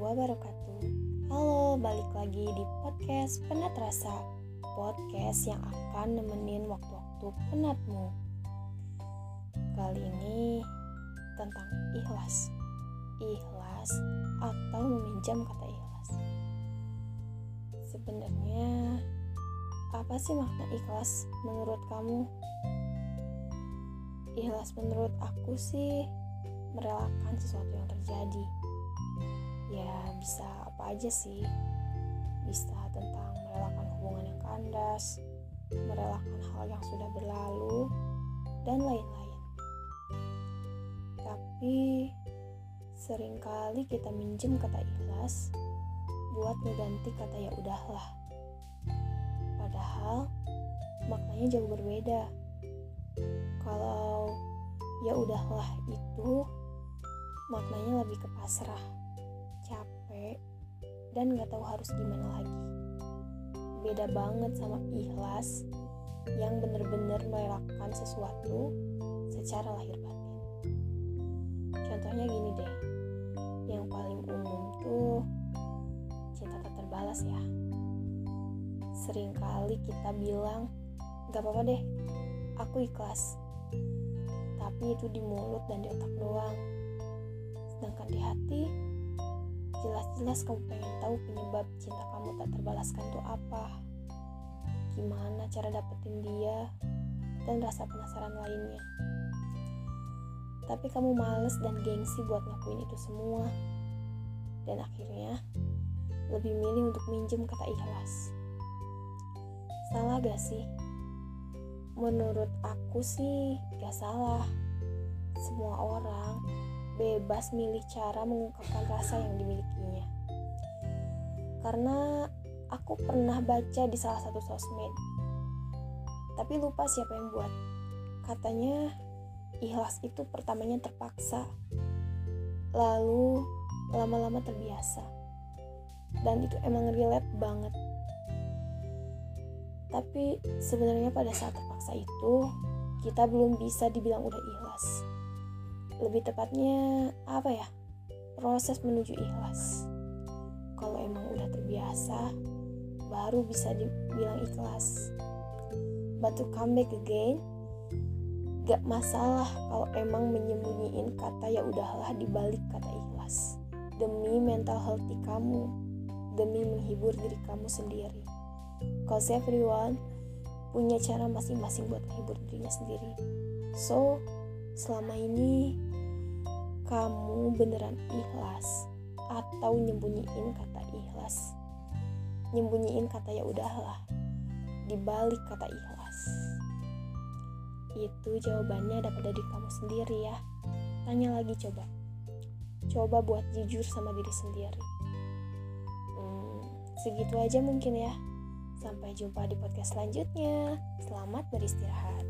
wabarakatuh. Halo, balik lagi di podcast Penat Rasa Podcast yang akan nemenin waktu-waktu penatmu. Kali ini tentang ikhlas. Ikhlas atau meminjam kata ikhlas? Sebenarnya apa sih makna ikhlas menurut kamu? Ikhlas menurut aku sih merelakan sesuatu yang terjadi ya bisa apa aja sih. Bisa tentang merelakan hubungan yang kandas merelakan hal yang sudah berlalu dan lain-lain. Tapi sering kali kita minjem kata ikhlas buat mengganti kata ya udahlah. Padahal maknanya jauh berbeda. Kalau ya udahlah itu maknanya lebih ke pasrah capek dan gak tahu harus gimana lagi. Beda banget sama ikhlas yang bener-bener merelakan sesuatu secara lahir batin. Contohnya gini deh yang paling umum tuh cinta tak terbalas ya. Seringkali kita bilang gak apa-apa deh aku ikhlas. Tapi itu di mulut dan di otak doang. Sedangkan di hati jelas-jelas kamu pengen tahu penyebab cinta kamu tak terbalaskan itu apa. Gimana cara dapetin dia dan rasa penasaran lainnya. Tapi kamu males dan gengsi buat ngakuin itu semua. Dan akhirnya lebih milih untuk minjem kata ikhlas. Salah gak sih? menurut aku sih gak salah. Semua orang bebas milih cara mengungkapkan rasa yang dimilikinya. Karena aku pernah baca di salah satu sosmed, tapi lupa siapa yang buat. Katanya ikhlas itu pertamanya terpaksa, lalu lama-lama terbiasa. Dan itu emang relate banget. Tapi sebenarnya pada saat terpaksa itu, kita belum bisa dibilang udah ikhlas lebih tepatnya apa ya proses menuju ikhlas. Kalau emang udah terbiasa baru bisa dibilang ikhlas. But to come back again. Gak masalah kalau emang menyembunyiin kata ya udahlah dibalik kata ikhlas. Demi mental healthy kamu. Demi menghibur diri kamu sendiri. Cause everyone punya cara masing-masing buat menghibur dirinya sendiri. So selama ini kamu beneran ikhlas atau nyembunyiin kata ikhlas? Nyembunyiin kata ya udahlah dibalik kata ikhlas. Itu jawabannya dapat dari kamu sendiri ya. Tanya lagi coba. Coba buat jujur sama diri sendiri. Hmm, segitu aja mungkin ya. Sampai jumpa di podcast selanjutnya. Selamat beristirahat